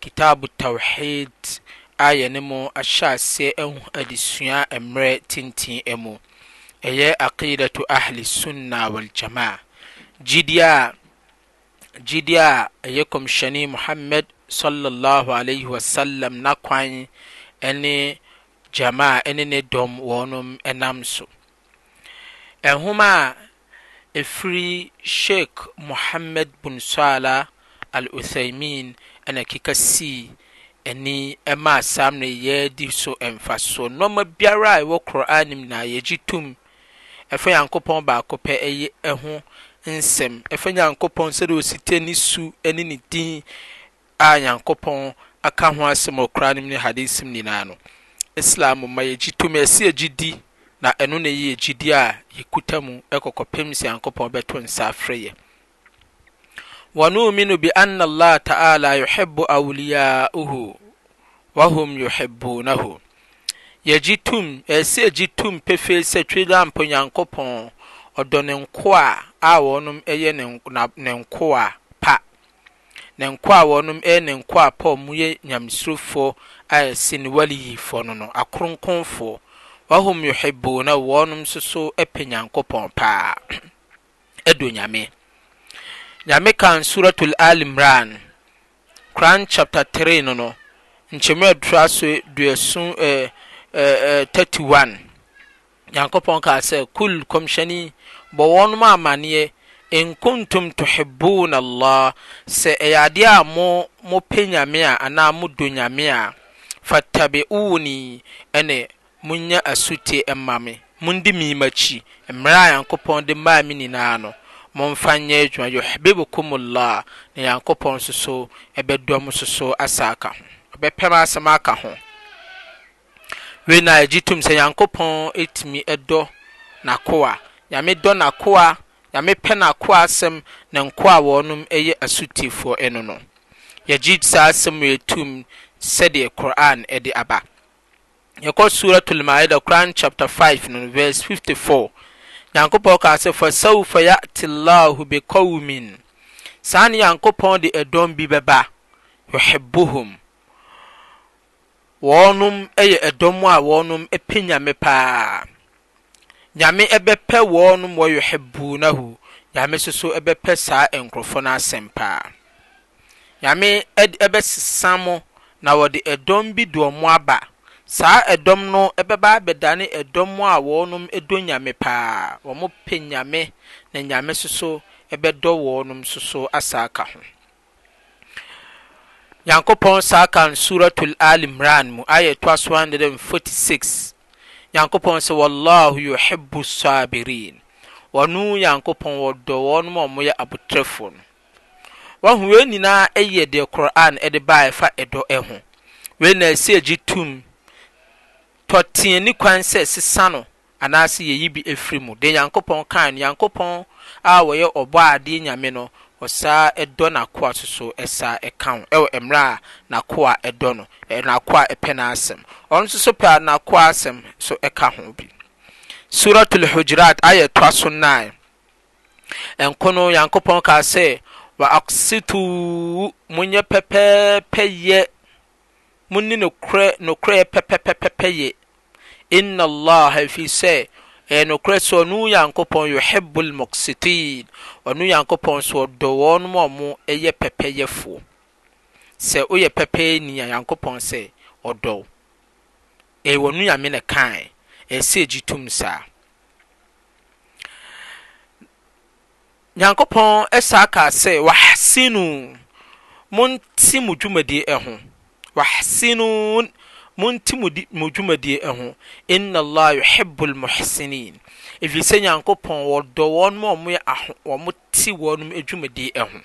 Kitaab At-Tawheed a yɛne mo ahyɛ aseɛ ahu adesua mmerɛ tenten mu. Ɛyɛ Aqiidatu Ahli Sunnah Wal Jamaah, gyidie a gyidie a ɛyɛ Kɔmhyɛni Muhammad Sallallahu Alaihi Wasallam n'akwan ne Jamaah ne ne dɔm wɔnom nam so. Nwoma a ɛfiri Sheikh Mohammed bin Salah Al Uthaymeen na ɛkeka sii ani maa saa mmerɛyɛɛ di so mfasoɔ. Nnoɔma biara a ɛwɔ Qur'aan no mu nyinaa yɛgye tom, ɛfa Nyankopɔn baako pɛ ho nsɛm, ɛfa Nyankopɔn sɛdeɛ ɔsi teɛ ne su ne ne din, a Nyankopɔn aka ho asɛm wɔ Qur'aanim ne Hadiis mu nyinaa no, Islam ma yɛgye tom, ɛse yɛgye di, na ɛno na ɛyɛ gyidie a yɛkuta mu kɔ kɔpem se Nyankopɔn bɛto nsa afrɛ yɛ. Wanu'uminu bi anna Allaha ta'ala yuhibbu awliyaa'uhu wa hum yuhibbunahu. Yɛgye tom, ɛse yɛgye tom pefee sɛ Twedeampo Nyankopɔn ɔdɔ Ne nkoa a wɔnom yɛ Ne nkoa pa, Ne nkoa wɔnom ɛyɛ ne nkoa pa ɔmo yɛ nyamesurofoɔ a ɛsen waliyifoɔ no no, akronkonfoɔ, wahum yuhibuunahu wɔnom nso so pɛ Nyankopɔn paa, ɛdɔ Nyame. Nyame kaa no Suuratul Al-Imraan, Qur'aan chapter 3 no no nkyɛmu a ɛtoa so duason ɛɛ ɛɛ 31. Nyankopɔn kaa sɛ, Kul, Kɔmhyɛni, bɔ wɔnom amaneɛ, In kuntum tuhibuuna Allah, sɛ ɛyɛ adeɛ a mo, mopɛ Nyame a, anaa modɔ Nyame a, Fattabi'uuni, ɛne monnya asutie mma me, mondi me m'akyi, mmerɛ a Nyankopɔn de maa me nyinaa no, monfa nyɛ adwuma, Yuhbibukumullaah, na Nyankopɔn nso so bɛdɔ mo nso so asa aka ho, ɔbɛpɛ mo asɛm aka ho. Wei na ɛgye tom sɛ Nyankopɔn tumi dɔ N'akoa. Nyame dɔ N'akoa, Nyame pɛ N'akoa asɛm, Ne nkoa a wɔnom yɛ asotiefoɔ ɛno no. Yɛgye saa asɛm wei tom sɛdeɛ Qur'aan de aba. Yɛkɔ Surat Al-Ma'idah, Qur'aan chapter 5 no, verse 54, Nyankopɔn kaa sɛ, Fasawfa ya'ti Allahu biqawmin, saa ne Nyankopɔn de ɛdɔm bi bɛba, Yuhibbuhum, Wɔnom yɛ ɛdɔm a wɔnom pɛ Nyame paa. Nyame bɛpɛ wɔnom wɔyuhibuunahu, Nyame nso so bɛpɛ saa nkorɔfoɔ no asɛm paa. Nyame de bɛsesa mo na wɔde ɛdɔm bi de wɔn aba, saa ɛdɔm no bɛba abɛdane ɛdɔm a wɔnom dɔ Nyame paa, wɔpɛ Nyame na Nyame nso so bɛdɔ wɔnom nso so asaa ka ho. Nyankopɔn saa ka no Suuratul Al-Imraan mu, Aya a ɛtoa so 146, Nyankopɔn se, Wallaahu yuhibbu ssaabiriin, Ɔno, Nyankopɔn, Ɔdɔ wɔnom a wɔyɛ aboterɛfoɔ no. Wahu, wei nyinaa yɛ deɛ Qur'aan de ba a ɛfa ɛdɔ ho. Wei na ɛse ɛgye tum, tɔ teɛ ne kwan sɛ sesa no anaase yɛyi bi firi mu. Deɛ Nyankopɔn kaa no, Nyankopɔn a ɔyɛ Ɔbɔadeɛ Nyame no, ɔsaa dɔ N'akoa soso, ɛsaa ka ho wɔ mmerɛ a N'akoa dɔ no, N'akoa pɛ N'asɛm. Ɔno nso so pɛ N'akoa asɛm so ka ho bi. Suratul Hujuraat ayah ɛtoa so nnan, ɛnko no Nyankopɔn kaa sɛ, Wa aqsituu, monyɛ pɛpɛɛpɛ yɛ Monni nokorɛ nokorɛ pɛpɛpɛpɛ yie. Inna Allaha, ɛfiri sɛ, ɛyɛ nokorɛ sɛ Ɔno Nyankopɔn yuhibbul muksitiin, Ɔno Nyankopɔn so Ɔdɔ wɔn a wɔyɛ pɛpɛyɛfoɔ. Sɛ woyɛ pɛpɛyɛni a, Nyankopɔn sɛ Ɔdɔ wo. Ɛyɛ Ɔno Nyame na ɛkaaɛ. Ɛsɛ sɛ yɛgye tom saa. Nyankopɔn san kaa sɛ, Wahsinuu, monte mo dwumadie ho, Wahsinoon, monte mo dwumadie ho, Innallaha yuhibbul muhsiniin, ɛfiri sɛ Nyankopɔn wɔdɔ wɔnom a wɔyɛ wɔte wɔnom dwumadie ho.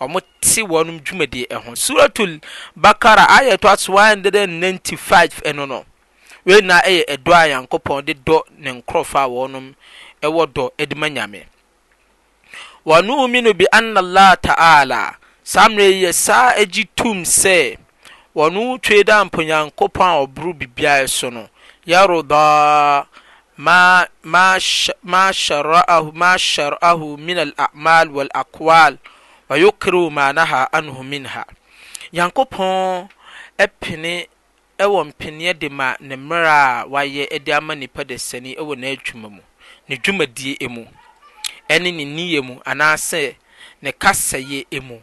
wɔte wɔn dwumadie ho. Suratul Bakara ayah a ɛtoa so 195 ɛno no, wei nyinaa yɛ ɛdɔ a Nyankopɔn de dɔ Ne nkorɔfoɔ a wɔnom wɔ dɔ de ma Nyame. Wa nu'uminu bi anna Allaha ta'ala, saa mmerɛ yi yɛsaa gye tum sɛ Wɔno twee dɛ ampa Nyankopɔn a ɔboro biribiara so no, yardaa ma ma ma shara'ahu ma shara'ahu min al-a'mal wal-aqwal wa yukrihu ma naha anhu minha. Nyankopɔn pene wɔ mpeneɛ de ma Ne mmara a Wayɛ de ama nnipa dasani wɔ N'adwuma mu, Ne dwumadie mu, ɛne Ne nniyɛ mu anaasɛ Ne kasayɛ mu.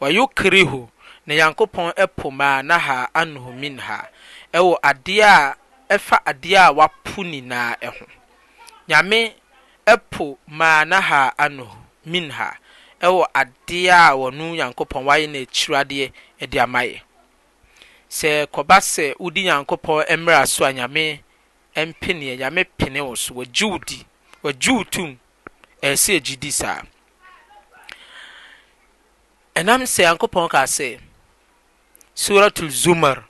Wayukrihu, na Nyankopɔn po maanaha anhu minha, wɔ adeɛ a ɛfa adeɛ a wapo nyinaa ho. Nyame po maanaha anhu minha, wɔ adeɛ a Ɔno Nyankopɔn wayɛ no akyiradeɛ de ama yɛ. Sɛ kɔba sɛ wodi Nyankopɔn mmra so a Nyame mpeneɛ, Nyame pene wo so, Wagye wo di, Wagye wo tum. Ɛyɛ sɛ yegye di saa. Ɛnam sɛ Nyankopɔn kaa sɛ Suratul Zumar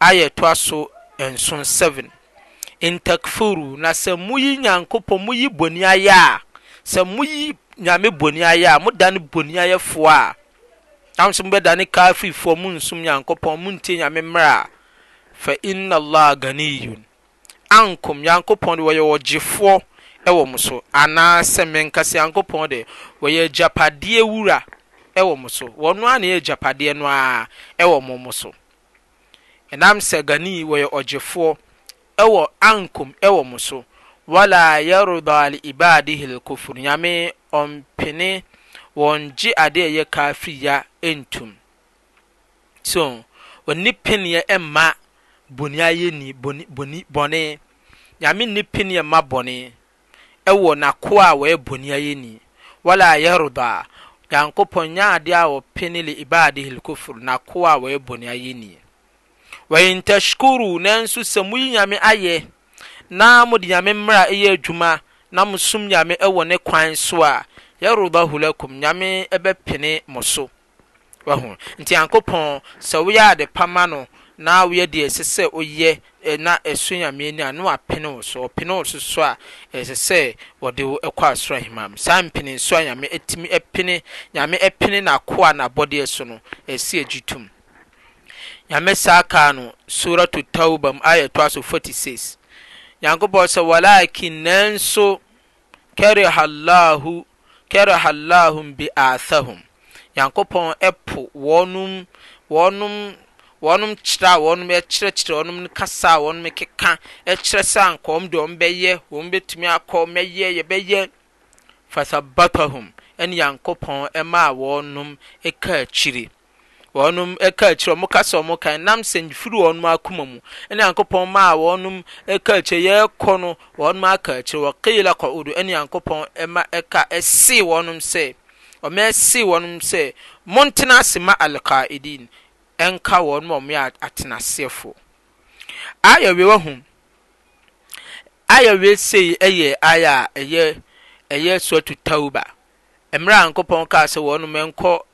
aya a ɛtoa so nson, seven, In takfuru, na sɛ moyi Nyankopɔn, moyi bɔne ayɛ a, sɛ moyi Nyame bɔne ayɛ a, modane bɔne ayɛfoɔ a, na nso mobɛdane kaafirfoɔ, monsom Nyankopɔn, montie Nyame mmara a, fa inna Allaha ganiyun, ankom Nyankopɔn de wɔyɛ ɔgyefoɔ wɔ mo so, anaa sɛ menka sɛ Nyankopɔn de wɔyɛ agyapadeɛ wura wɔ mo so, wɔn ara na ɛyɛ agyapadeɛ no ara wɔ mo mo so, ɛnam sɛ Ghani wɔyɛ ɔgyefoɔ wɔ ankom wɔ mo so, Wala yardaa li ibaadihil kufur, Nyame ɔmpene wɔn gye adeɛ a ɛyɛ kaafiri ya ntum. So, onni peneɛ mma boniayɛni, boni, boni, bɔne. Nyame nni peneɛ mma bɔne wɔ N'akoa a ɔyɛ boniayɛni. Wala yarda, Nyankopɔn nyɛ adeɛ a ɔpene li ibadihi lkufr, N'akoa a ɔyɛ boniayɛni. Wa in tashkuru, nanso sɛ moyi Nyame ayɛ, na mode Nyame mmara yɛ adwuma, na mosom Nyame wɔ Ne kwan so a, yardahu lakum, Nyame bɛpene mo so. Wahu? Nti Nyankopɔn, sɛ woyɛ ade pa ma No, na woyɛ deɛ ɛsɛ sɛ woyɛ na ɛsɔ Nyame ani a, na Wapene wo so. Ɔpene wo so so a, ɛsɛ sɛ Ɔde wo kɔ Asoro Ahemam. Saa mpeneɛ so a Nyame atumi apene, Nyame apene N'akoa N'abɔdeɛ so no, ɛsɛ sɛ yɛgye tom. Nyame saa kaa no Suratu Tawbah mu, Aayah a ɛtoa so 46. Nyankopɔn sɛ, Walakin, nanso, Kariha Allaahu kariha Allaahu mbi'aasahum Nyankopɔn po wɔnom wɔnom wɔnom kyerɛ a wɔnom kyerɛkyerɛ wɔnom no kasa a wɔnom keka kyerɛ sɛ anka wɔn de wɔn bɛyɛ wɔn bɛtumi akɔ mɛyɛ yɛbɛyɛ Fathabbatahum ɛne Nyankopɔn maa wɔnom ɛkaa akyire Wɔnom ɛka akyire, wɔn ka sɛ wɔn kan, nam sɛ firi wɔnom akoma mu, ɛne Nyankopɔn maa wɔnom ɛka akyire, yɛɛ kɔ no, wɔnom aka akyire, wɔ qila qa'udu, ɛne Nyankopɔn ɛma ɛka ɛsee wɔnom sɛ, wɔn ɛsee wɔnom sɛ, mo ntena ase ma al-qa'idin, ɛnka wɔnom a wɔn yɛ atenaseɛfoɔ. Aya wei wahu, aya wei sei ɛyɛ aya a ɛyɛ, ɛyɛ suratu tawba, ɛmerɛ a Nyankopɔn kaa sɛ wɔnom ɛnkɔ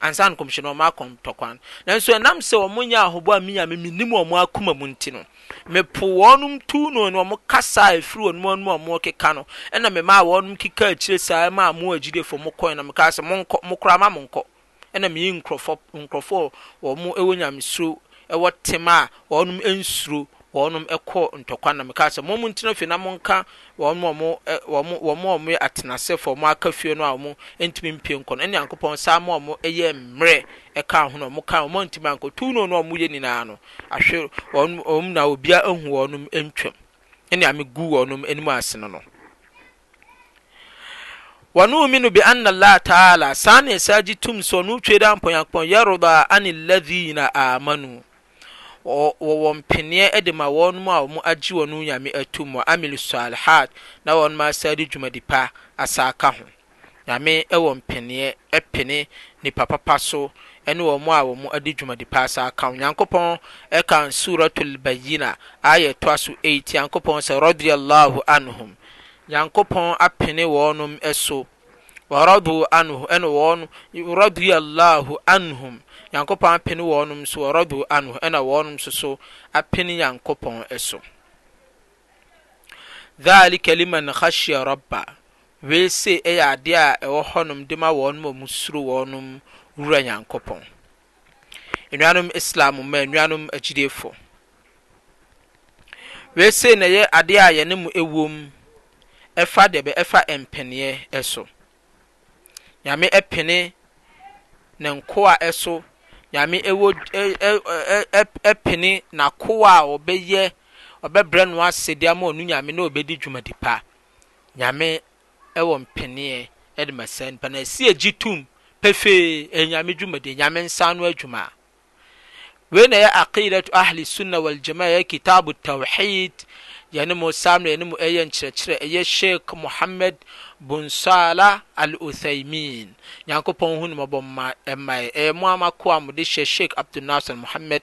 ansa na Kɔmhyɛni wɔn akɔm tɔ kwan. Nanso ɛnam sɛ wɔn nyɛ ahoboɔ a me Nyame me nim wɔn akoma mu nti no, me po wɔnom tuu no ne wɔn kasa a ɛfiri wɔnom anom a wɔn rekeka no, ɛna me maa wɔnom kekaa akyire saa ɛmaa mo agyidiefɔ mo kɔɛ na me kaa sɛ monkɔ, mo koraa ma mo nkɔ, ɛna me yii nkorɔfoɔ, nkorɔfoɔ a wɔn wɔ Nyamesuro wɔ tem a wɔnom nsuro wɔn kɔɔ ntɔkwa na mekaa sɛ, Momma montena fie na monka wɔn a wɔyɛ atenasefoɔ, wɔaka fie no a wɔntumi mpue nkɔ no. Ɛnna Onyankopɔn san ma wɔyɛɛ mmerɛ kaa ho, na wɔkae a wɔantumi ankɔ. Too no na wɔyɛ nyinaa no, ahwe wɔn na obiara anhu wɔn ntwam, sɛdeɛ meguu wɔn anim ase no no. Wa nu'uminu bi anna Allaha ta'ala, saa na yɛsan gye tom sɛ ɔno Twe Daa Nkɔnyankopɔn, yarda ani ladhina amanu, wɔwɔ mpeneɛ de ma wɔn mu a wɔn agye wɔn Nyame atum, wa amilu salihat, na wɔn mu asan de dwumadi pa asan aka ho. Nyame wɔ mpeneɛ pene nnipa papa so ne wɔn a wɔn de dwumadi pa asan aka ho. Nyankopɔn kan Suratul Bayyina, Aya ɛtoa so 8, Nyankopɔn sɛ, Radiyallahu anhum, Nyankopɔn apene wɔnom so, wɔrɔdoo anho ɛna wɔn rɔdoiallahu anhum, Nyankopɔn apene wɔnom so, wɔrɔdoo anho ɛna wɔnom soso apene Nyankopɔn so. Dhalika liman khashia rɔba, wei sei ɛyɛ adeɛ a ɛwɔ hɔnom dema wɔnom a wɔsuro wɔnom Wura Nyankopɔn. Anuanom Islam mma, anuanom agyidefo, wei sei na ɛyɛ adeɛ a yɛne mo ɛwom ɛfa deɛ bɛ ɛfa mpeneɛ ɛso. Nyame ɛpene ne nkoa ɛso, Nyame ɛwɔ ɛpene n'akoa a ɔbɛyɛ ɔbɛbrɛ no ase de ama ɔno Nyame na ɔbɛdi dwumadi pa. Nyame wɔ mpeneɛ de ma saa nipa no a, si ɛgye tum pefee, ɛyɛ Nyame dwumadie, Nyame nsa ano adwuma. Wei na ɛyɛ Aqeedatu Ahli Sunna wal Jamaah, ɛyɛ Kitaabu Tawheed, yɛne mo saa mmerɛ yɛne mo ɛyɛ nkyerɛkyerɛ, ɛyɛ Sheik Muhammad Bun Salah Al Uthaymin, Nyankopɔn hu no mmɔbɔ mma, ɛma yɛ, ɛyɛ mo ara mo akoa a mo de hyɛ Sheik Abdul Nasser Muhammad,